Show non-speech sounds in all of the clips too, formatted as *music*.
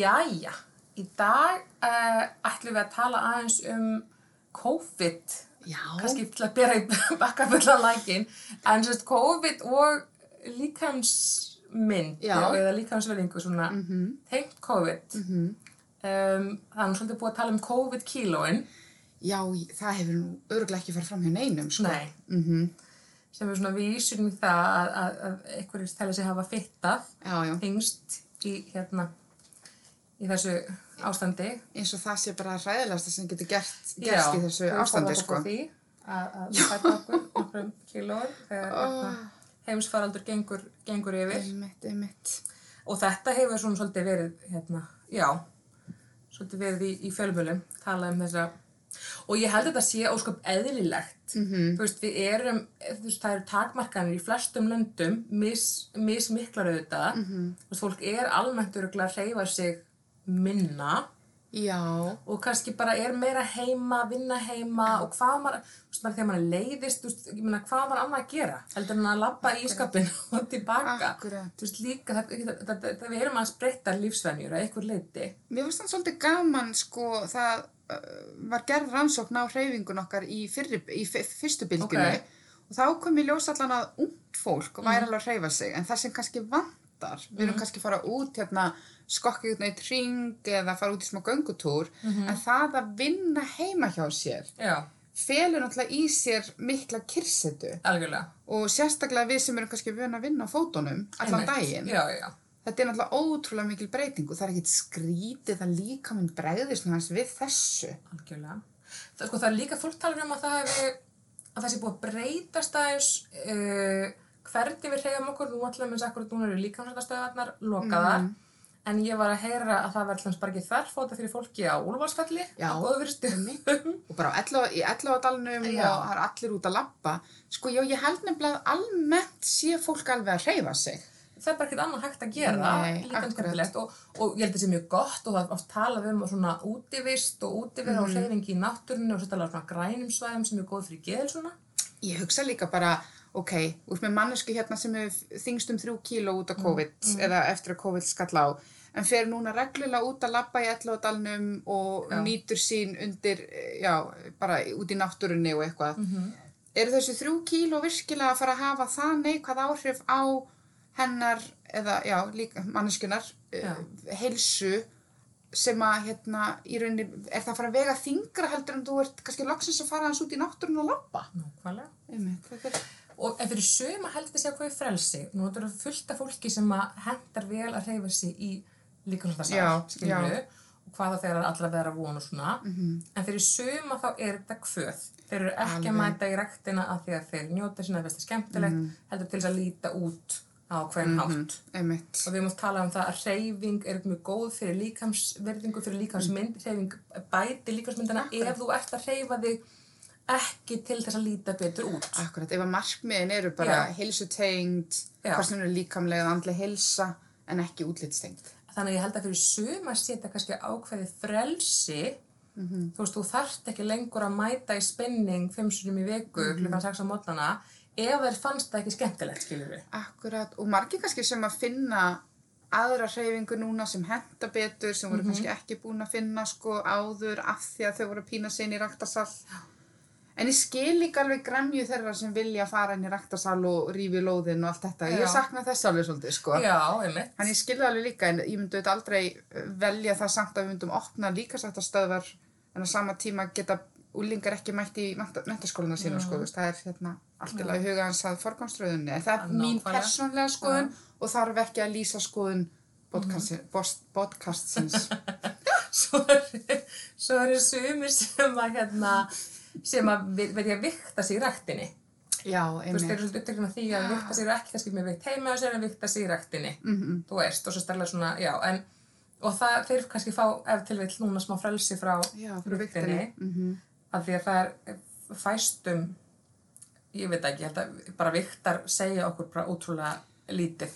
Jæja, í dag uh, ætlum við að tala aðeins um COVID, Já. kannski til að bera í *laughs* bakkafulla lækin, en sérst COVID og líkamsmynd Já. eða líkamsverðingu svona tengt COVID. um, það er svolítið búið að tala um COVID-kílóin, Já, það hefur nú örgulega ekki farið fram hjá neinum, sko. nei, Mm sem er svona vísun í það að, að, að einhverjir telja sig hafa fittað, þingst í, hérna, í þessu ástandi. Eins og það sé bara hræðilegasta sem getur gert, gerst í þessu ástandi, sko. Því að að fæta okkur nokkrum kílóum þegar oh. heimsfaraldur gengur, gengur yfir. Einmitt, einmitt. Og þetta hefur svona svolítið verið, hérna, já, svolítið verið í, í fjölmjölum, talað um þessa Og ég held að þetta sé ósköp eðlilegt. Mhm. Þú veist, við erum, þú veist, það eru takmarkanir í flestum löndum, mis, mismiklar auðvitað. Mhm. Þú veist, fólk er almennt að hreyfa sig minna Já, og kannski bara er meira heima, vinna heima og hvað maður, þegar maður leiðist, veist, meina, hvað maður annað að gera? Heldur en að labba í skapin *laughs* og tilbaka. Veist, líka, þetta, þetta, þetta, við erum að spreytta lífsvenjur að einhver leiti. mér finnst það svolítið gaman, sko, það uh, var gerð rannsókn á hreyfingun okkar í, fyrri, í fyrstu bylginu Ok. og þá kom í ljós allan að ungt fólk væri alveg að hreyfa sig, en það sem kannski vantar, við erum kannski að fara út hérna, skokki út neitt ring eða fara út í smá göngutúr, en það að vinna heima hjá sér Já, felur náttúrulega í sér mikla kyrsetu algjörlega. og sérstaklega við sem erum kannski vön að vinna á fótunum allan daginn. Já, já. Þetta er náttúrulega ótrúlega mikil breyting og það er ekkit skrítið að líka minn hans við þessu. Algjörlega. Það, sko, það er líka fólk talar um að það hefði, að það sé búið að breytast aðeins uh, hvernig við hreyfum okkur, nú allir með akkurat núna eru líkamsrættastöðarnar lokaðar, Mhm. en ég var að heyra að það verður bara ekki þverfóta fyrir fólki á Úlfarsfelli, Já. á góðu fyrir stöðum. Og bara á 11, í 11 dalnum og það er allir út að labba. Sko, já, ég held nefnilega að almennt sé fólk alveg að hreyfa sig. það er bara ekkert annað hægt að gera, Nei, og, og ég held að það sé mjög gott og það er oft talað um svona útivist og útivera Mhm. og hreyfingi í náttúrunni og talað um svona grænum svæðum sem er góð fyrir geðelsuna. Ég hugsa líka bara, ok, úr með mannesku hérna sem hefur þingst um þrjú kíló út af COVID eða eftir að COVID skall á, en fer núna reglulega út að labba í 11 dalnum og Já. nýtur sín undir, eh, já, bara út í náttúrunni og eitthvað. Mhm. Eru þessi þrjú kíló virkilega að fara að hafa það neikvæð áhrif á hennar, eða, já, líka manneskunar, Já. uh, heilsu sem að, hérna, í rauninni, er það að fara að vega þingra heldur en þú ert kannski loksins að fara hans út í náttúrun og labba? Nákvæmlega. Einmitt, þetta er... Og en fyrir ég að segja hvað er frelsi. Nú er þetta fullt af fólki sem að hendar vel að hreyfa sig í já. og hvaða þegar allra vera von og svona. Mhm. En fyrir suma þá er þetta kvöð. Þeir eru ekki að Alveg. mæta í rektina af því að þeir njóta sinna að það skemmtilegt, Mhm. heldur til þess að líta út á hvern hátt. Einmitt. Og við múum tala um það að hreyfing er mjög góð fyrir líkamsverðingu, fyrir líkamsmynd, hreyfing bæti líkamsmyndina ef þú ert að hreyfa þig ekki til þess að líta betur út. Akkurat, ef að markmiðin eru bara Já. heilsutengd, Já. hvað sem eru líkamlega og andlega heilsa en ekki útlitstengd. Þannig að ég held að fyrir suma setja kannski ákveðið frelsi, Mhm. þú veist, þú þarft ekki lengur að mæta í spenning fimm sinum í viku, Mhm. klukkan 6 á mótnana, ef þeir fannst það ekki skemmtilegt, skilur við. Akkurat, og margir kannski sem að finna aðra hreyfingu núna sem henda betur, sem voru kannski ekki búin að finna sko áður af því að þau voru að pína inn í raktasal. En ég skil líka alveg gremju þeirra sem vilja fara inn í raktasal og rífi lóðin og allt þetta. Já. Ég sakna þess alveg svolítið, sko. Já, einmitt. Þannig ég skilði alveg líka, en ég myndi auðvitað aldrei uh, velja það samt að við myndum opna líkasættastöðvar en á sama tíma geta úlingar ekki mætt í mentaskóluna sína, sko, þú veist, það er hérna allt í lagi huga hans að forgámströðunni. En það er mín Nákvæmlega. persónlega skoðun og þarf ekki að lýsa skoðun podcasti, bost, podcastsins. *laughs* Svo eru er sumir sem að, hérna, sem að við- veit ég að vikta sig í ræktinni. Já, Þú veist, þeir einmitt. eru svolítið upptöknum af því að vikta sig ekki kannski með vikt heima á sér en vikta sig í ræktinni. Mm Þú veist, og svo stærlega svona, já, en, og það, þeir kannski fá ef til vill núna smá frelsi frá Já, viktinni. Mm -hmm. af því að það er fæstum ég veit ekki, ég held að bara viktar segja okkur bara ótrúlega lítið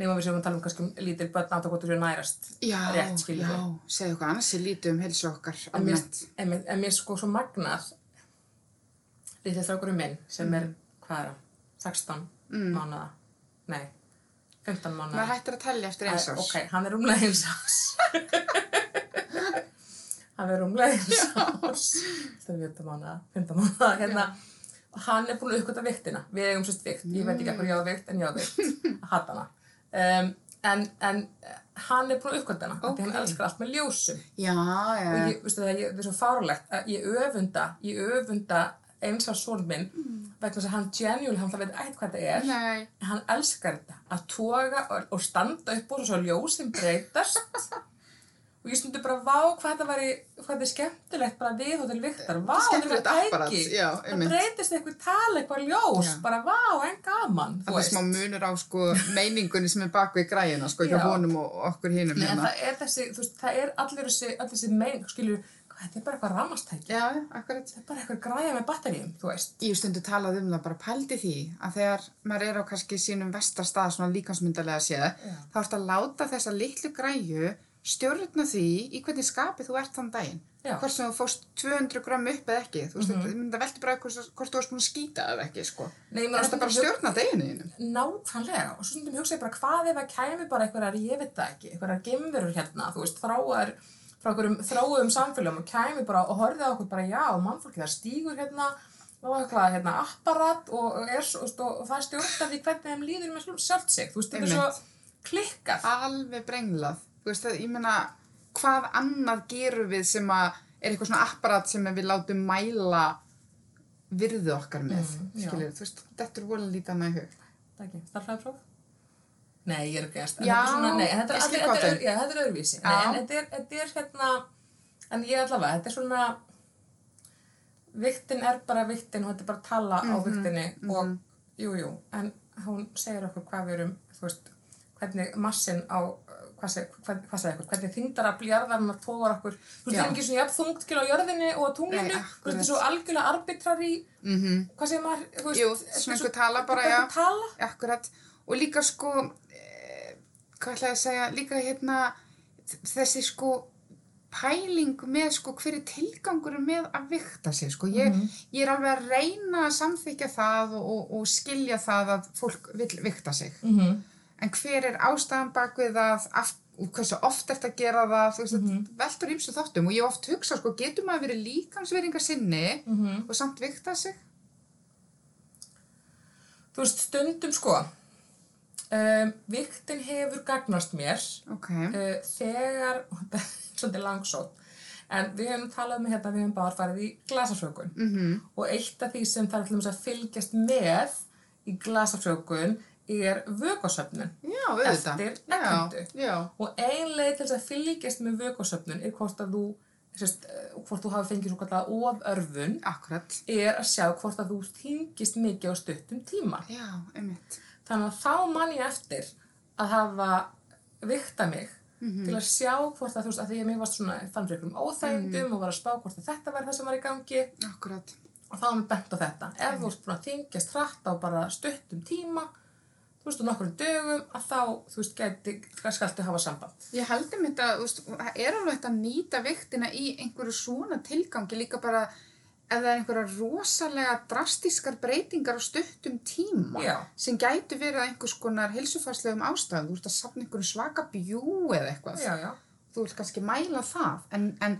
nema við séum að tala um kannski um lítil börn átt að gott að nærast Já, rétt skilur já, við segðu hvað annars ég lítið um heilsu okkar en, mér, en mér sko svo magnað lítið þraukurinn minn sem er, hvað er hann 16 Mm. mánuða nei, 15 mánuða. Maður hættir að tellja eftir eins árs. Ok, hann er rúmlega eins ás. *laughs* hann er rúmlega eins ás. Það er 15 mánuða, 15 mánuða, hérna. Og hann er búin að uppgöta viktina. Við eigum sérst vikt. Ég veit ekki hvað ég á vikt, en ég á vikt. *laughs* Hatt hana. Um, en, en hann er búin að uppgöta hana. Okay. Því hann Ok. elskar allt með ljósum. Já, já. Og ég, veistu það, ég, það er svo fárlegt að ég öfunda, ég öfunda eins á són minn vegna þess að hann genuine, hann það veit eitthvað hvað þetta er. Nei. Hann elskar þetta, að toga og, og standa upp og svo ljósin breytast og ég stundi bara, vá, hvað þetta var í, hvað er skemmtilegt bara við og til viktar, vá, þetta er tæki. já, það breytist eitthvað tala, eitthvað ljós, Já. bara vá, en gaman, Það er smá munur á sko meiningunni sem er bak við græjuna sko hjá Já. honum og okkur en hérna. það er þessi, þú veist, það er allir þessi, allir þessi mein, skilju, þetta er bara eitthvað akkurat. þetta er bara eitthvað græja með batteríum. Ég stundu talað um það bara pældi því að þegar maður er á kannski sínum vestarstað svona líkansmyndarlega séð þá ertu að láta þessa litlu græju stjórna því í hvernig skapi þú ert þann daginn. Hvort sem þú fóst 200 gram upp eða ekki. Þú veist, mm -hmm. veldur bara hvort, hvort þú varst búin að skýta eða ekki, sko. Nei, Það er bara stjórna þínum. Nákvæmlega, og svo stundum ég bara hvað ef að kæmi bara einhverjar, frá einhverjum þróuðum samfélagum og kæmi bara og horfið á okkur bara, já, mannfólki það stígur hérna og eitthvað, hérna, apparat og, er, og, og það stjórnar því hvernig þeim líður með sjálft sig, þú veist, þetta er svo klikkað. Alveg brenglað. Þú veist, það, ég meina, hvað annað gerum við sem að er eitthvað svona apparat sem við látum mæla virðu okkar með, Mm, skiljið, þú veist, þetta er volið lítið annað í hug. Það ekki, starfræðipróf? Nei, ég er ekki að Já, svona, nei, þetta er, skil þetta er, já, þetta er öðruvísi. Nei, en þetta er, þetta er hérna, en ég allavega, þetta er svona, viktin er bara viktin og þetta er bara að tala á Mhm, viktinni og, jú, jú, en hún segir okkur hvað við erum, þú veist, hvernig massin á, hvað segir, hvað, hvað segir okkur, hvernig þingdar að bljarðarinn að tógar okkur, þú veist, það er ekki svona jafn þungt til á jörðinni og á tunglinu, Nei, þú veist, þetta er svo algjörlega arbitrary, Mm -hmm. hvað segir maður, þú veist, Jú, svona svo- einhver tala bara, já. Akkurat. Og líka sko, hvað ætlaði að segja, líka hérna þessi sko pæling með sko hver er tilgangurum með að vikta sig sko. Ég, ég er alveg að reyna að samþykja það og, og, og skilja það að fólk vil vikta sig. mhm, En hver er ástæðan bak við það, af, hversu oft ert að gera það, þú veist, mm veltur ímsu þáttum og ég oft hugsa sko, getur maður verið líkansveringar sinni mhm. og samt vikta sig? Þú veist, stundum sko, um, viktin hefur gagnast mér Ok, uh, þegar, þetta *laughs* er svolítið langsótt, en við hefum talað með hérna, við hefum bara farið í glasafrjókun mhm, og eitt af því sem þarf til að fylgjast með í glasafrjókun er auðvitað. eftir já. Og ein leið til þess að fylgjast með vökosöfnun er hvort að þú, sérst, uh, hvort þú hafi fengið svo kallar oförfun, Akkurat. er að sjá hvort að þú þingist mikið á stuttum tíma. Já, einmitt. Þannig að þá man ég eftir að hafa vikta mig Mhm. til að sjá hvort að þú veist að því að mér varst svona fann fyrir einhverjum óþægindum Mhm. og var að spá hvort að þetta var það sem var í gangi Akkurat. og þá var mér bent á þetta. Ef þú ert búin að þingjast hratt á bara stuttum tíma, þú veist, og nokkur dögum, að þá, þú veist, geti, skaltu hafa samband. Ég held um þetta, þú veist, það er alveg hægt að nýta viktina í einhverju svona tilgangi líka bara ef það er einhverja rosalega drastískar breytingar á stuttum tíma Já. sem gætu verið að einhvers konar heilsufarslegum ástæðum. Þú ert að safna einhverju svaka bjú eða eitthvað. Já, já. Þú vilt kannski mæla það, en, en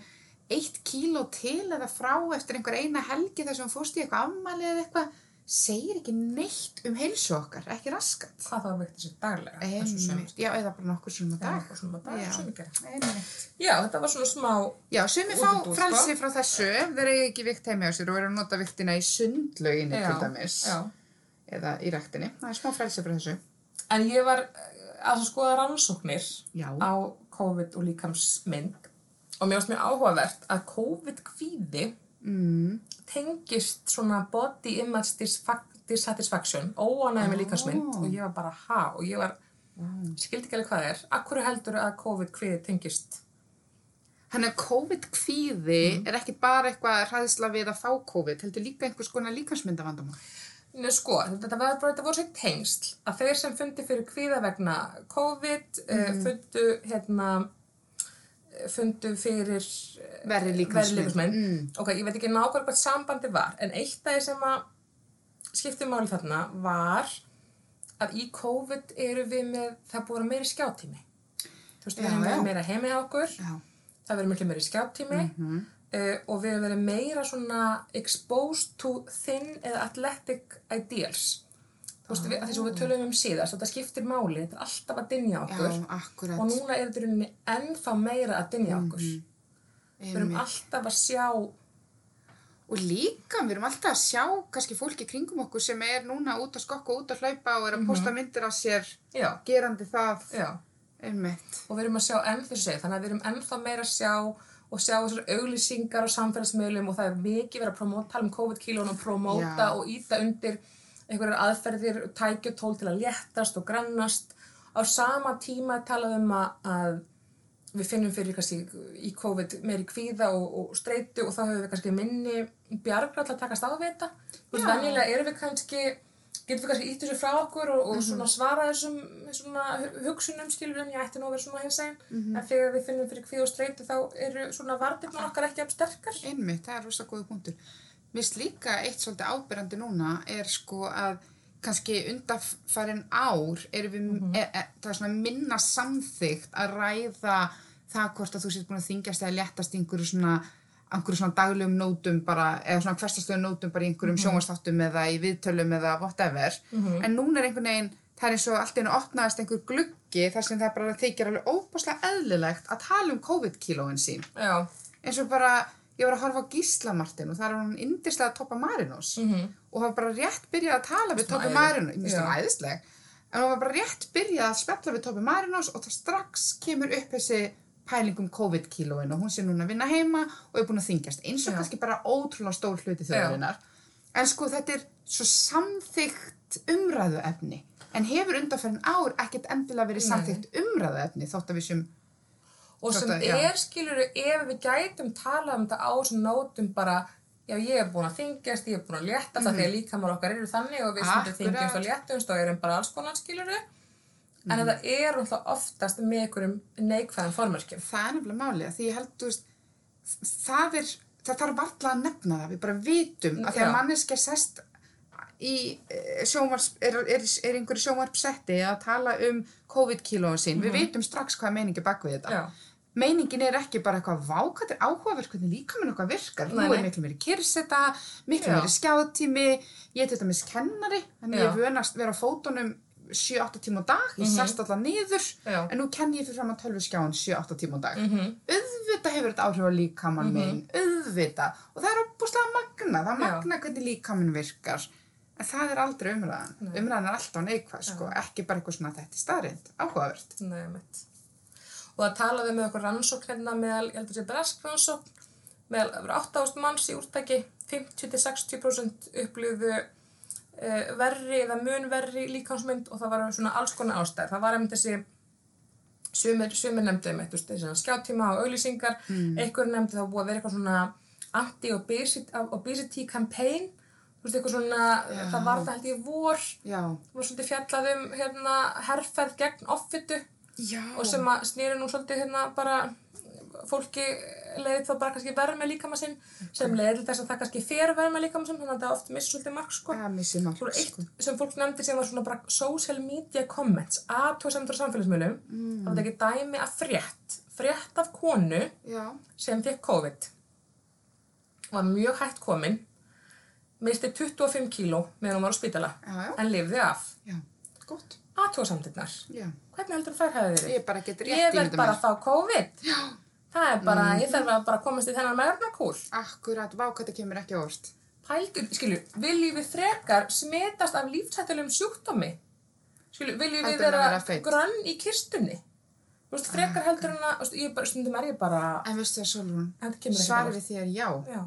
eitt kíló til eða frá eftir einhver eina helgi þar sem fórst í eitthvað afmæli eða eitthvað, segir ekki neitt um heilsu okkar, ekki raskat. Hvað þá vikta sér daglega? sem- Einmitt, já, eða bara nokkur sem Já, dag. og svona bara, Já. sem ég gera. Einmitt. Já, þetta var svona smá, Já, sumi fá Útúrdúr, sko. frelsi frá þessu þeir eiga ekki vikt heimi á sér og eru að nota viktina í sundlauginni Já, til dæmis já. eða í rektinni. Það er smá frelsi frá þessu. En ég var eh, að skoða rannsóknir Já. á COVID og líkamsmynd og mér varst mjög áhugavert að COVID-kvíði Mm. tengist svona body image dissatisfaction, óanægði með líkamsmynd Ó. og ég var bara ha og ég var, skildi ekki alveg hvað það er. Akkur heldur að COVID-kvíði tengist? Þannig að COVID-kvíði Mhm. er ekki bara eitthvað hræðsla við að fá COVID, heldur líka einhvers konar líkansmyndavandamál. Nei, sko, þetta, var, bara, þetta voru sér tengsl að þeir sem fundi fyrir kvíða vegna COVID mm. fundu hérna fundu fyrir Verri líkamsmynd. Mm. Ok, ég veit ekki nákvæmlega hvað sambandi var en eitt af því sem að skipti máli þarna var að í COVID eru við með, það búið að meiri skjáttími. Þú veist, við erum verið meira heimi hjá okkur, Já. það verður miklu meiri skjáttími Mhm. uh, og við erum verið meira svona exposed to thin eða athletic ideals. Veist, við, því sem við tölum um síðast, þetta skiptir máli, þetta er alltaf að dynja okkur. Já, og núna er þetta rauninni ennþá meira að dynja okkur. Við erum alltaf að sjá, Og líka, við erum alltaf að sjá kannski fólki kringum okkur sem er núna út að skokka, út að hlaupa og er að posta myndir af sér já, gerandi það. og við erum að sjá enn þessu segja, þannig að við erum ennþá meira að sjá og sjá þessar auglýsingar á samfélagsmiðlum og það er mikið verið að promóta, tala um COVID-kílun og promóta Já. og íta undir einhverjar aðferðir, tækjutól til að léttast og grannast. Á sama tíma er talað um að, við finnum fyrir kannski í COVID meiri kvíða og, og streitu og þá höfum við kannski minni bjargræll að takast á við þetta. Þú veist, Já. venjulega erum við kannski, getum við kannski ítt þessu frá okkur og, og svona svara þessum svona hu- hugsunum skilur en ég ætti nú að vera svona hins einn. En þegar við finnum fyrir kvíða og streitu þá eru svona vartirna okkar ekki af sterkar. Einmitt, það er rosa góða punktur. Finnst líka eitt svolítið ábyrrandi núna er sko að kannski undanfarin ár erum við, Mhm. e, e, það er svona minna samþygt að ræða það hvort að þú sétt búin að þingjast eða léttast einhverju svona, einhverju svona daglegum nótum bara, eða svona hverstastöðum nótum bara í einhverjum mm sjónvastáttum eða í viðtölum eða whatever. En núna er einhvern veginn, það er eins og allt einu opnaðist einhver gluggi þar sem það bara þykir alveg óbáslega eðlilegt að tala um COVID-kílóin sín Já. eins og bara, ég var að horfa á Gísla Martin og það er hún indislega Toppa Marinos Mm og það var bara rétt byrjað að tala við Toppa. Marinos, ég minnst Já. það æðisleg en hún var bara rétt byrjað að spjalla við Toppa Marinos og það strax kemur upp þessi pæling um COVID-kílóin og hún sé núna að vinna heima og er búin að þingjast eins og Já. kannski bara ótrúlega stór hluti þjóðarinnar en sko þetta er svo samþykkt umræðuefni en hefur undanferðin ár ekkert endilega verið Nei. samþykkt umræðuefni þótt að við sem Og sem Þetta, er, skilur ef við gætum talað um þetta á þessum nótum bara, já ég er búin að þingjast, ég er búin að léttast mm -hmm. því að líkamar okkar eru þannig og við Akkurat. þingjast og léttumst og erum bara alls konar, skilur En þetta er alltaf oftast með einhverjum neikvæðan formerkjum. það er nefnilega málið að því ég held, þú veist, það er, það þarf varla að nefna það, við bara vitum að þegar Já. manneskja sest í eh, sjónvarps, er, er, er einhverju sjónvarpsetti að tala um COVID-kílóin sín, við vitum strax hvað er meiningi bak við þetta. Já. Meiningin er ekki bara eitthvað vákvæmt er áhugaverð hvernig líka minn okkar virkar. Nei, Nú er nei. miklu meiri kyrseta, miklu meiri skjátími, ég er til dæmis kennari, Já. ég vönast vera á fótunum 7-8 tíma á dag, ég sest alltaf niður, Já. en nú kenn ég fyrir fram að tölvuskjáin 7-8 tíma á dag. Mhm. Auðvitað hefur þetta áhrif á líkamann minn, auðvitað, og það er opbúslega magna, það er magna hvernig líkamann virkar, en það er aldrei umræðan. Umræðan er alltaf neikvæð, sko, ekki bara eitthvað svona þetta er staðrind, áhugavert. Nei. Og það talaði með okkur rannsókn hérna meðal, ég heldur sé bresk rannsókn, meðal yfir 8.000 manns í úrtæki, 50-60% upplýðu uh, verri eða mun verri líkansmynd og það var svona alls konar ástæður. Það var einmitt þessi, sumir, sumir nefndi þessi svona skjáttíma og auglýsingar, mm. einhver nefndi það búið að vera eitthvað svona anti-obesity obesity campaign, þú veist, eitthvað svona, það var það held ég vor, Já. var svolítið fjallað um hérna herrferð gegn offitu Já. og sem að snýri nú svolítið hérna bara fólki leiði þá bara kannski verð með líkama sinn sem leiði til þess að það kannski fer verð með líkama sinn þannig að það oft missir svolítið mark sko. Svo er eitt sko. sem fólk nefndi sem var svona bara social media comments aðtóðsendur á samfélagsmiðlum mm. það var ekki dæmi að frétt frétt af konu Já. sem fekk COVID var mjög hægt komin misti 25 kíló meðan hún var á spítala Já, en lifði af Já. Gott. Hvernig heldur þær hefði verið? Ég bara get rétt ég verð bara mér. að fá COVID Já. það er bara, ég þarf að bara komast í þennan meðurnarkúr Akkurat, vá, hvað þetta kemur ekki orst. pældur, skilju, viljum við frekar smitast af lífsættulegum sjúkdómi skilju, viljum við vera, grönn í kistunni þú veist, frekar heldur að þú veist, ég bara, stundum er ég bara En veistu það, Solrún, á við því er já. já,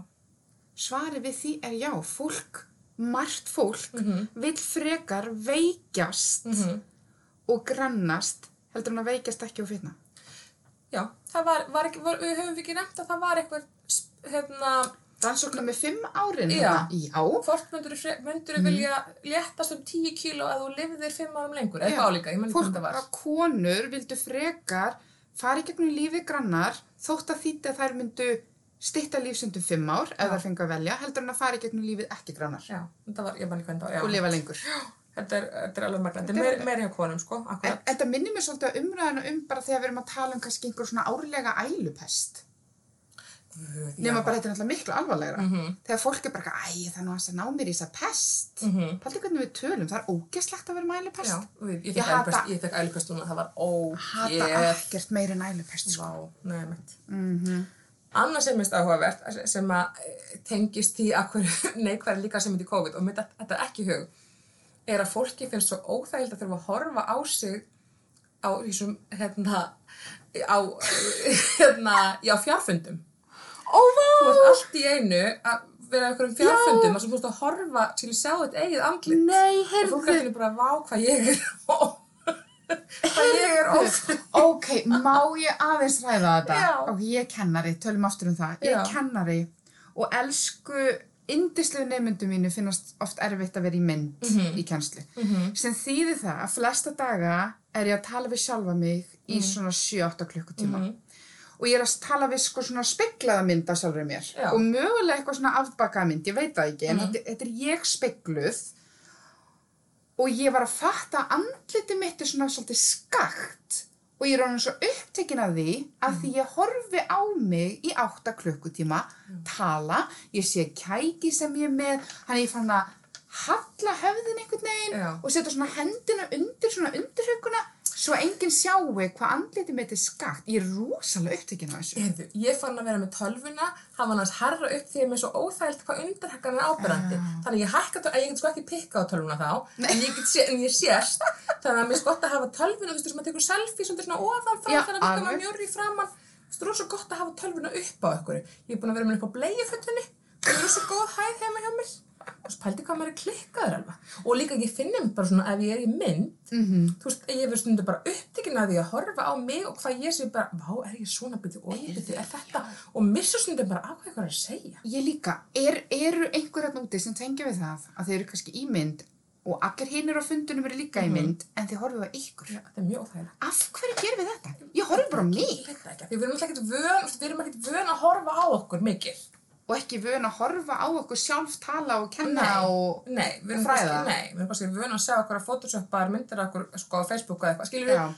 Svarið við því er já. Fólk, margt fólk, Mhm. vill frekar veikjast og grannast heldur en að veikjast ekki og fitna. já, það var, var ekki var, við höfum ekki nefnt að það var eitthvað hérna, Rannsóknum með fimm árin Já. hérna. Já. hvort myndur þú Mhm. vilja léttast um 10 kíló að þú lifðir 5 árum lengur, Já. álíka, ég mann ekki hvað það var konur vildu frekar fara í gegnum lífi grannar þótt að þýtti að þær myndu stitta lífsundum fimm ár ef Já. þær fengu að velja heldur en að fara í gegnum lífið ekki grannar já, þetta var, ég mann ekki hvað það var já. og lifa lengur. Þetta er, þetta er alveg magna, þetta er Þetta er meir, meir hjá konum, sko, En þetta minnir mér svolítið á umræðina um bara þegar við erum að tala um kannski einhver svona árlega ælupest. Guð, Nema bara þetta er náttúrulega miklu alvarlegra. Mhm. Þegar fólk er bara, eitthvað, æ, það er nú að ná mér í þessa pest. Mhm. Paldi hvernig við tölum, það er ógeslegt að vera með ælupest. Já, við- ég Ég fekk hata- ælupest, ég núna, það var Hata ógeð. ekkert meir en ælupest, sko. Vá. Mm Annað sem minnst áhugavert, sem eh, tengist því að hverju *laughs* neikværi líka sem myndi COVID og þetta ekki í hug, er að fólki finnst svo óþægild að þurfa að horfa á sig á þessum, hérna, á, *laughs* hérna, já, fjárfundum. Ó, vá! Þú ert allt í einu að vera einhverjum fjárfundum og svo þú veist að horfa til að sjá þetta eigið andlit. Nei, Og fólk heyrðu. er bara, vá, hvað ég er *laughs* ó, hvað ég er óþægild. Ok, má ég aðeins ræða þetta? Já. Ok, ég er kennari, tölum aftur um það. Ég er kennari og elsku indislegu nefndu mínu finnast oft erfitt að vera í mynd Mhm. í kennslu. Sem þýðir það að flesta daga er ég að tala við sjálfa mig í Mhm. svona 7-8 klukkutíma. Og ég er að tala við sko svona speklaða mynd af sjálfur mér. Já. Og mögulega eitthvað svona afbakaða mynd, ég veit það ekki, en Mhm. þetta, þetta er ég spekluð og ég var að fatta að andliti mitt er svona svolítið skakt og ég er orðin svo upptekin af því að því ég horfi á mig í átta klukkutíma, tala, ég sé kæki sem ég er með, hann er ég fann að halla höfðin einhvern veginn Já. og setja svona hendina undir svona undirhuguna svo enginn sjáu hvað andliti mitt er skakt. Ég er rosalega upptekin af þessu. Heyrðu, ég fann að vera með tölvuna, hann var hans herra upp því að mér er svo óþægilt hvað undirhekkan er ábyrrandi. Þannig að ég hækka ég get sko ekki pikka á tölvuna þá, en ég, get en ég sést, þannig að mér er gott að hafa tölvuna, þú veist, sem að tekur selfie svona svona ofan frá, þannig að þetta alveg. var mjörri framann. Þú veist, það er svo gott að hafa tölvuna upp á ykkur. Ég er búin að vera með upp á bleiðfötunni, það er svo góð hæð heima hjá mér. Og svo pældi hvað maður er klikkaður alveg. Og líka ég finna mér bara svona, ef ég er í mynd, Mm þú veist, ég verður stundu bara upptekinn að því að horfa á mig og hvað ég sé bara, vá, er ég svona byrju, og ég byrju, er þetta, og missa stundu bara á hvað eitthvað er að segja. Ég líka, er, eru einhver hérna úti sem tengja við það að þeir eru kannski í mynd og allir hinnir á fundunum eru líka í mynd en þið horfið á ykkur. Óþægilegt. Af hverju gerum við þetta? Ég horfi bara mig ekki, við erum alltaf ekkert vön, þú veist, við erum ekkert vön að horfa á okkur mikið. og ekki vön að horfa á okkur sjálf tala og kenna Nei. og... Nei, erum Fræða. nei, við erum kannski vön að sjá okkur að photoshoppaðar myndir okkur, sko, á Facebook eða eitthvað,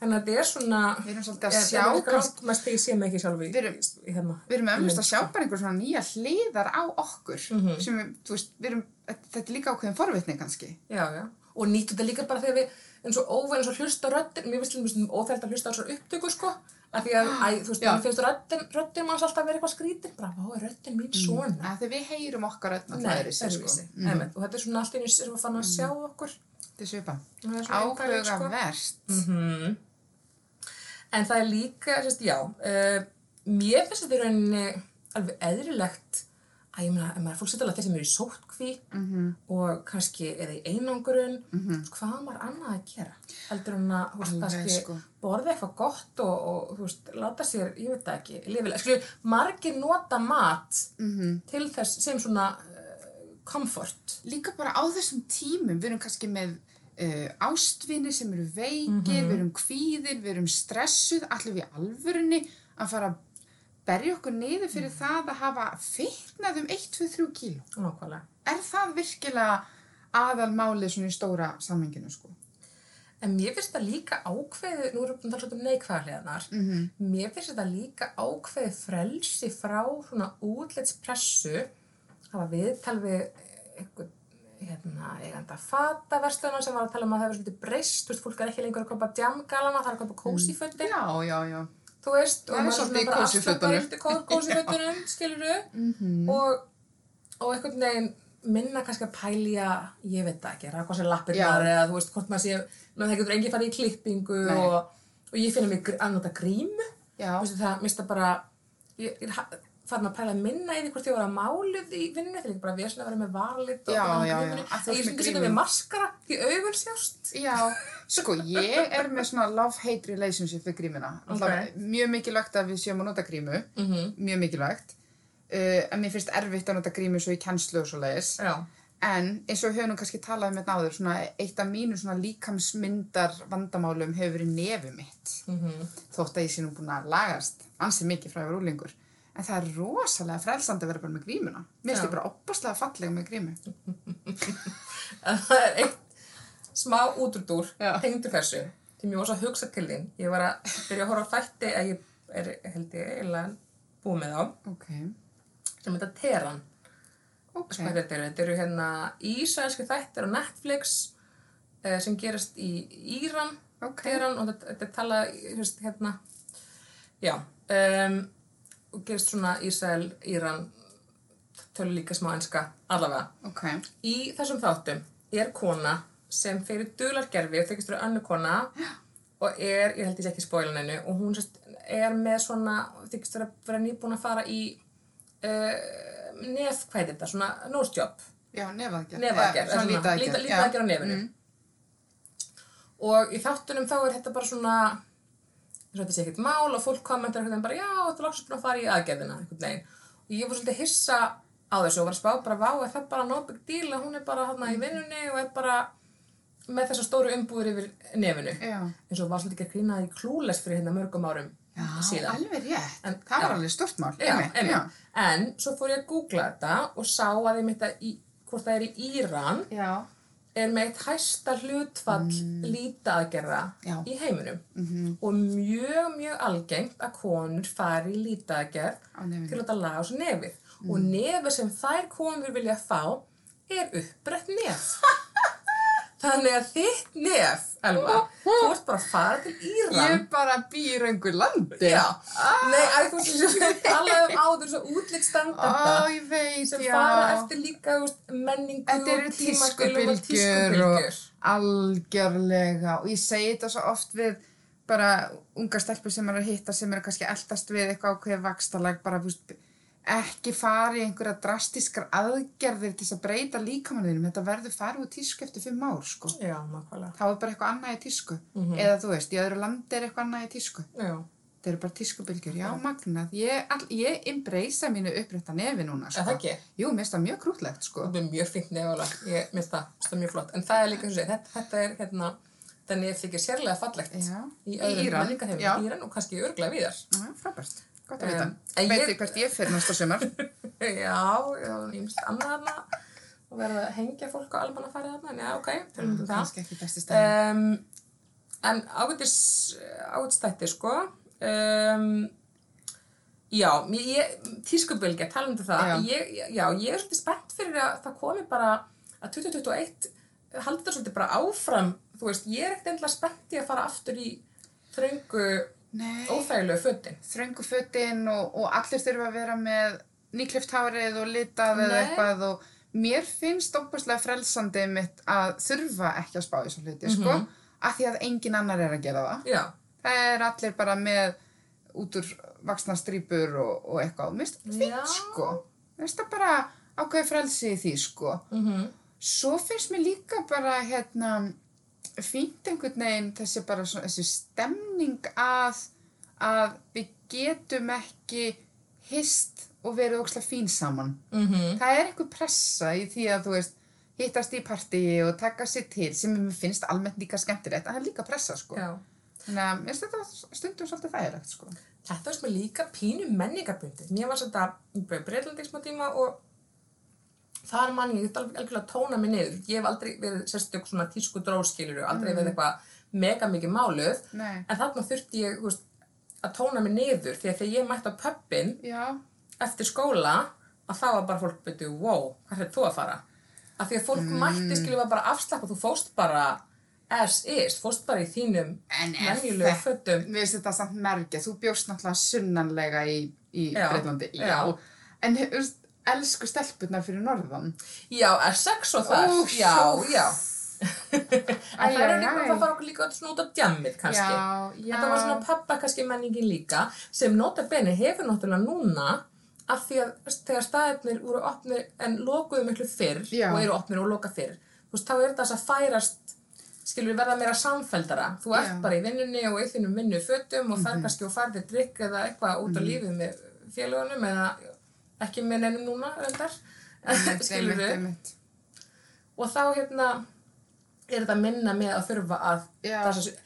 Þannig að þetta er svona, við erum svolítið að er- sjá, er kannski, grátt ég sé mig ekki sjálf í, Við erum- hérna. við erum í að sjá sko. bara einhver svona nýja hliðar á okkur Mhm. sem við, þú veist, við erum, þetta er líka ákveðin forvitni kannski. Já, já. Og nýttu þetta líka bara þegar við, eins og óvæn, eins og hlusta á röddin, mér finnst þetta óþægt að hlusta á svo upptöku, sko. Af því að, æ, þú veist, mér finnst röddin, röddin manns alltaf vera eitthvað skrítin. Bara, er röddin mín svona? Að þegar við heyrum okkar öll Nei, náttúrulega öðruvísi, öðruvísi. sko. Mm. Er svipa. Er einhverjum, sko. Áhugavert. Mhm. En það er líka, sérst, já, uh, mér finnst þetta í rauninni alveg eðrilegt að ég meina, ef maður er fólk sittilega þeir sem eru í sótkví Mhm. og kannski eða í einangurinn, mm hvað á maður annað að gera? Heldur hún að, Alveg, kannski sko. borða eitthvað gott og, og, þú veist, láta sér, ég veit það ekki, lifilega. Skilju, margir nota mat Mhm. til þess sem svona comfort. líka bara á þessum tímum, við erum kannski með uh, ástvinni sem eru veikir, við erum kvíðir, við erum stressuð, allir við alvörunni að fara að berja okkur niður fyrir það að hafa fitnað um 1, 2, 3 kíló. Nákvæmlega. Er það virkilega aðalmálið svona í stóra samhenginu, sko? En mér finnst það líka ákveðið, nú erum við að tala um neikvæðarleganar, Mm -hmm. mér finnst þetta líka ákveðið frelsi frá svona útlitspressu, hafa viðtal við einhvern hérna, eiganda fataversluna sem var að tala um að það hefur svolítið breyst, þú veist, fólk er ekki lengur að kaupa djamgalana, það er að kaupa kósifötin, Já, já, já. þú veist, Það er svolítið í kósífötunum. kósifötunum, *laughs* skilur Mm og, og einhvern veginn minna kannski að pælja, ég veit það ekki, raka á sér lappirnar Já. eða þú veist hvort maður sé, það getur enginn farið í klippingu og, og ég finna mig að nota grímu, Já, þú veist það, mista bara, ég ég er farin að pæla minna því hvort ég var að máluð í vinnu, þegar ég bara vesna að vera með varlit og Já, bara með já, já. grímunni. Að þú Að ég ert með með maskara, því augun sjást. Já, sko, ég er með svona love-hate relationship við grímuna. Okay. Mjög mikilvægt að við séum að nota grímu, Mm -hmm. mjög mikilvægt. Uh, en mér finnst erfitt að nota grímu svo í kennslu og svo leiðis. En eins og við höfum nú kannski talað um þetta áður, svona eitt af mínu svona líkamsmyndar vandamálum hefur verið nefið mitt. mm Þótt að ég sé nú búin að lagast ansið mikið frá yfir. En það er rosalega frelsandi að vera bara með grímuna. Mér finnst ég bara opaslega falleg með grímu. það er eitt, smá útrúdúr Já. tengdu þessu því mér var svo að hugsa til þín ég var að byrja að horfa á þætti að ég er held ég eiginlega búið með þá Ok, sem þetta Teran ok. hvað þetta eru, eru hérna ísraelski þættir á Netflix uh, sem gerast í Íran Ok. Teran og þetta, þetta er talað hérna já um, gerist svona Ísrael, Íran tölur líka smá enska allavega Ok, Í þessum þáttum er kona sem fyrir dulargerfi og þykist vera önnu kona og er, ég held sé ekki spóilin hennu og hún sérst, er með svona, þykist vera, vera nýbúin að fara í uh, nef, hvað heitir þetta, svona job, já, nefaðgerð. nefaðgerð, svona lítaðgerð. á nefinu. Mm. Og í þáttunum þá er þetta bara svona, þetta sé ekkert mál og fólk kommentar einhvern veginn bara, já, þetta er loksins búin að fara í aðgerðina, einhvern veginn. Og ég var svolítið hissa á þessu og var að spá bara, vá, er það bara big deal að hún er bara hann í vinnunni og er bara með þessa stóru umbúður yfir nefinu. Já. eins og var svolítið ekki að grína í klúles fyrir hérna mörgum árum Já, síðan. alveg rétt. En- það var já. alveg stort mál. En svo fór ég að googla þetta og sá að ég mitt að í, hvort það er í Íran Já. Er með eitt hæsta hlutfall mm. lítaðgerða í heiminum. Mhm. og mjög, mjög algengt að konur fari í lítaðgerð til að laga á svo nefið. Og nefið sem þær konur vilja fá er uppbrett nef *laughs* þannig að þitt nef Elva, þú ert bara að fara til Íran. Ég bara býr einhver landi. Já, nei, að þú veist sem við talaðum áður svo útlitt standarda Ó, ég veit, sem já. fara eftir líka menningu eru og tískubylgjur og algjörlega. Og ég segi þetta svo oft við bara unga stelpur sem eru að hitta sem eru kannski eldast við eitthvað ákveðið vakstalag bara þú veist, ekki fara í einhverja drastískar aðgerðir til þess að breyta líkamanninum þetta verður farið úr tísku eftir fimm ár sko. Já, þá er bara eitthvað annað í tísku Mhm. eða þú veist, í öðru landi er eitthvað annað í tísku Já, þetta eru bara tískubylgjur, já magnað ég, embracea mínu upprætta nefi núna sko. það ekki? jú, mér finnst það mjög krútlegt sko. Það er mjög fínt nefnilega, ég minnst það, það mjög flott. En það er líka, þessi, þetta, þetta er hérna, þannig að þykir sérlega fallegt Já. í öðrum menningarheimum, Íran og kannski örglega víðar. Já, frábært, gott að vita. Um, Veit ég hvert ég fyrir næsta sumar. *laughs* já, ég minnst annað þarna og verða að hengja fólk á almanna farið þarna, en já, ok, tölum um það. Kannski ekki besti stæði. Um, en ágætis, ágætistætti, sko. Um, já, tískubylgja, talandi um það. Já. Ég, já, ég er svolítið spennt fyrir að það komi bara að 2021 haldi þetta svolítið bara áfram. Þú veist, ég er ekkert endilega spennt í að fara aftur í þröngu, óþægilegu fötin. þröngu fötin og, og allir þurfa að vera með nýklift hárið og litað eða Nei. eitthvað og mér finnst óbúslega frelsandi mitt að þurfa ekki að spá í svo hluti, sko, Mhm. af því að engin annar er að gera það. Já, Það er allir bara með út úr vaksna strípur og, og eitthvað mér finnst sko. Mér finnst það bara ákveði frelsi í því, sko. mhm, Svo finnst mér líka bara hérna fínt einhvern veginn þessi bara svona, þessi stemning að, að við getum ekki hist og verið ókslega fín saman. mhm, Það er einhver pressa í því að þú veist hittast í partíi og taka sér til sem mér finnst almennt líka skemmtilegt en það er líka pressa sko. já. Þannig að mér finnst þetta stundum svolítið þægilegt sko. Þetta var sko líka pínu menningarbundið. Mér var í Breitlandi í smá tíma og þar mann ég, þetta alveg algjörlega að tóna mig niður. Ég hef aldrei verið sérstök svona tísku dróskiluru, aldrei verið eitthvað mega mikið máluð. Nei. En þarna þurfti ég, veist, að tóna mig niður því að þegar ég mætti á pöppin Já, eftir skóla að þá var bara fólk byrju, wow, hvað er þú að fara? Af því að fólk mætti skilja var bara afslappa, þú fóst bara as is, fóst bara í þínum En er venjulegu þetta- fötum. mér finnst þetta samt merkja. Þú bjóst náttúrulega sunnanlega í, í Já, Breitlandi. já. En þú veist, elsku stelpurnar fyrir norðan. Já, Essex og þar, Úff, já, já. en Æ, það er líka, það fara okkur líka út á djammið kannski. Já, já. Þetta var svona pappa kannski menningin líka, sem nota bene hefur náttúrulega núna, af því að þegar staðirnir voru opnir en lokuðu miklu fyrr Já. og eru opnir og loka fyrr, þú veist, þá er þetta að færast, skilur verða meira samfeldara. Þú ert bara í vinnunni og í þínum vinnu fötum og fer kannski og farðir drikk eða eitthvað út á lífið með félagunum eða ekki með neinum núna, reyndar, *laughs* skilur við og þá hérna er þetta minna með að þurfa að sig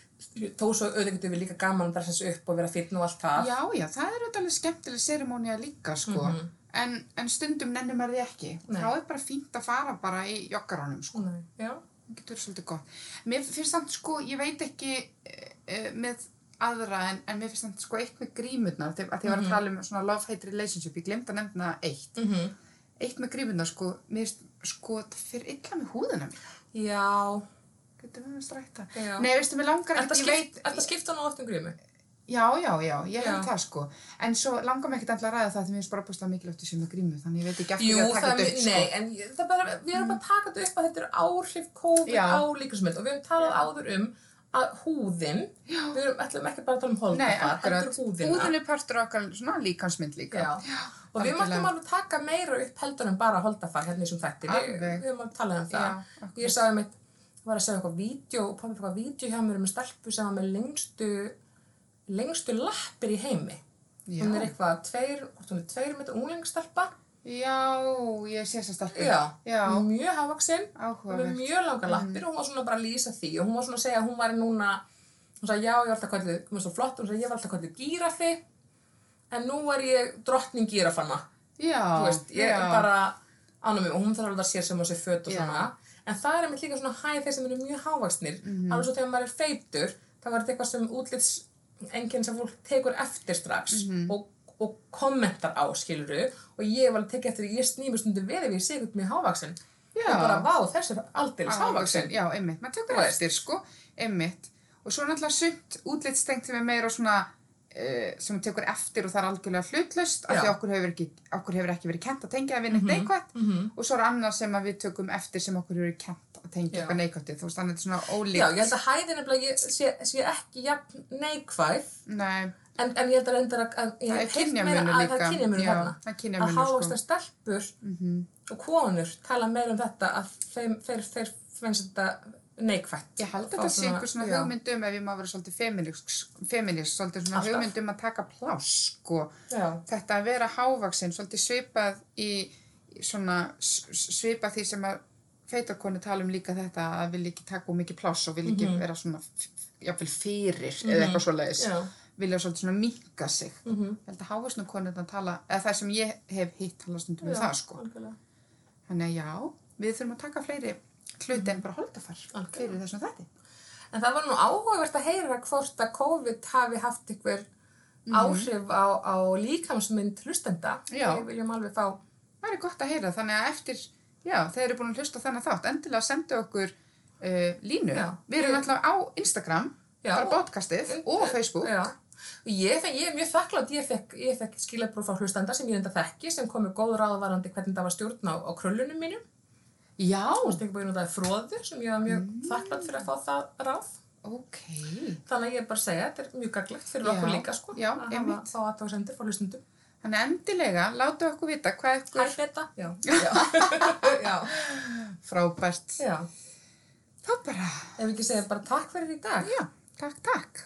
þó svo auðvitað getur við líka gaman að sig upp og vera fítn og allt það Já, já, það er auðvitað skemmtileg serimónia líka, sko. Mhm. en, en stundum nennum er því ekki. Nei. Þá er bara fínt að fara bara í joggaranum, sko. Nei, já, það getur svolítið gott. Mér finnst samt sko, ég veit ekki uh, með aðra en, en mér finnst samt sko eitt með grímurnar, þegar að ég var að tala um svona love-hate relationship, ég glemt að nefna eitt. Mm -hmm. Eitt með grímurnar sko, mér finnst sko það fyrir illa með húðina mér. Já. Getur við að strækta? Já. Nei, veistu, mér langar ekki, veit, skipt, er þetta skipta nú oft um grímu? Já, já, já, ég held það sko. En svo langar mér ekkert alltaf að ræða það því mér finnst bara búinst að mikilvægt þessu með grímu, þannig ég veit ekki eftir Jú, að taka það þetta upp sko. nei, en það bara, við erum bara að taka þetta upp að þetta er áhrif COVID á líkasmynd og við höfum talað áður um að húðin, Já. við erum ætlum ekki bara að tala um holdafar, akkurat. heldur húðina. Húðin er partur okkar svona líkansmynd líka. Já. Og við mættum alveg taka meira upp heldur en bara holdafar hérna í þessum þætti. Við, við alveg talað um það. Já, ég sagði mitt, var að segja eitthvað vídeo, og pappi eitthvað vídeo hjá mér um stelpu sem var með lengstu, lengstu lappir í heimi. Já. Hún er eitthvað tveir, hún er tveir metra unglingstelpa. Já, ég sé þess að stelpu. Já. Já, Mjög með áhugavert. mjög langar lappir og hún var svona bara að lýsa því og hún var svona að segja að hún var núna hún sagði já ég var alltaf kallið, hún var svo flott hún sagði ég var alltaf kallið gírafi en nú var ég drottning gírafanna Já, þú veist, ég já. bara ánum mig og hún þarf alveg að sér sem á sér föt og Já. svona en það er einmitt líka svona hæð þeir sem eru mjög hávaksnir Mhm. alveg svo þegar maður er feitur þá var þetta eitthvað sem útlits enginn sem fólk tekur eftir strax Mhm. og, og kommentar á skiluru og ég var að tekja eftir ég snými stundum við ef ég sé eitthvað mjög hávaksin og bara vá þessi er aldeilis hávaksin Já, einmitt. Maður tekur eftir, sko. Einmitt. Og svo er náttúrulega sumt útlitstengt sem er meira svona uh, sem tekur eftir og það er algjörlega hlutlaust af því okkur hefur ekki, okkur hefur ekki verið kent að tengja við neitt neikvætt. Mhm. og svo er annað sem að við tökum eftir sem okkur hefur verið kent að tengja eitthvað neikvætt þú veist, þannig að þetta er svona ólíkt. Já, ég held að hæðin nefnilega en, en ég held að reyndar að, að ég það hef heyrt meira að það er kynjamunur Já, hérna það að hávaksna sko. stelpur Mhm. og konur tala meira um þetta að þeim, þeir, þeir finnst þetta neikvætt Ég held að þetta sé einhver svona já. hugmynd um ef ég má vera svolítið feminist, svolítið svona Alltaf. hugmynd um að taka pláss sko. Já, þetta að vera hávaksin svolítið svipað í svona svipað því sem að feitarkonu tala um líka þetta að vilja ekki taka of mikið pláss og vilja ekki vera svona jafnvel fyrir eða eitthvað svoleiðis já, vilja svolítið svona minka sig. Mhm, ég held að hávaksnu konur tala eða það sem ég hef hitt tala stundum um já, það sko. algjörlega. þannig að já, við þurfum að taka fleiri hluti en bara holdafar Algjörlega. fyrir þessum þætti. En það var nú áhugavert að heyra hvort að COVID hafi haft einhver áhrif á, á líkamsmynd hlustenda. Við viljum alveg fá, það er gott að heyra þannig að eftir já, þeir eru búin að hlusta á þennan þátt. Endilega sendu okkur uh, línu. Já. við erum alltaf á Instagram Já, bara og- podcastið og Facebook. Já. Og ég, ég er mjög þakklátt, ég fekk, fekk skilabróf frá hlustenda sem ég enda þekki sem kom með góð ráðvarandi hvernig það var stjórn á, á krullunum mínum. já, Þú veist ekki búin út af fróðu sem ég var mjög þakklátt fyrir að fá það ráð. ok Þannig að ég er bara að segja, þetta er mjög gaglegt fyrir Já. okkur líka sko. Já, að hafa þá aðtóðsendir frá hlustendum. þannig endilega, láta okkur vita hvað Hæ, ykkur beta. Já. Já. *laughs* Já. frábært Já. þá bara, Ef við ekki segja bara takk fyrir í dag. já, takk, takk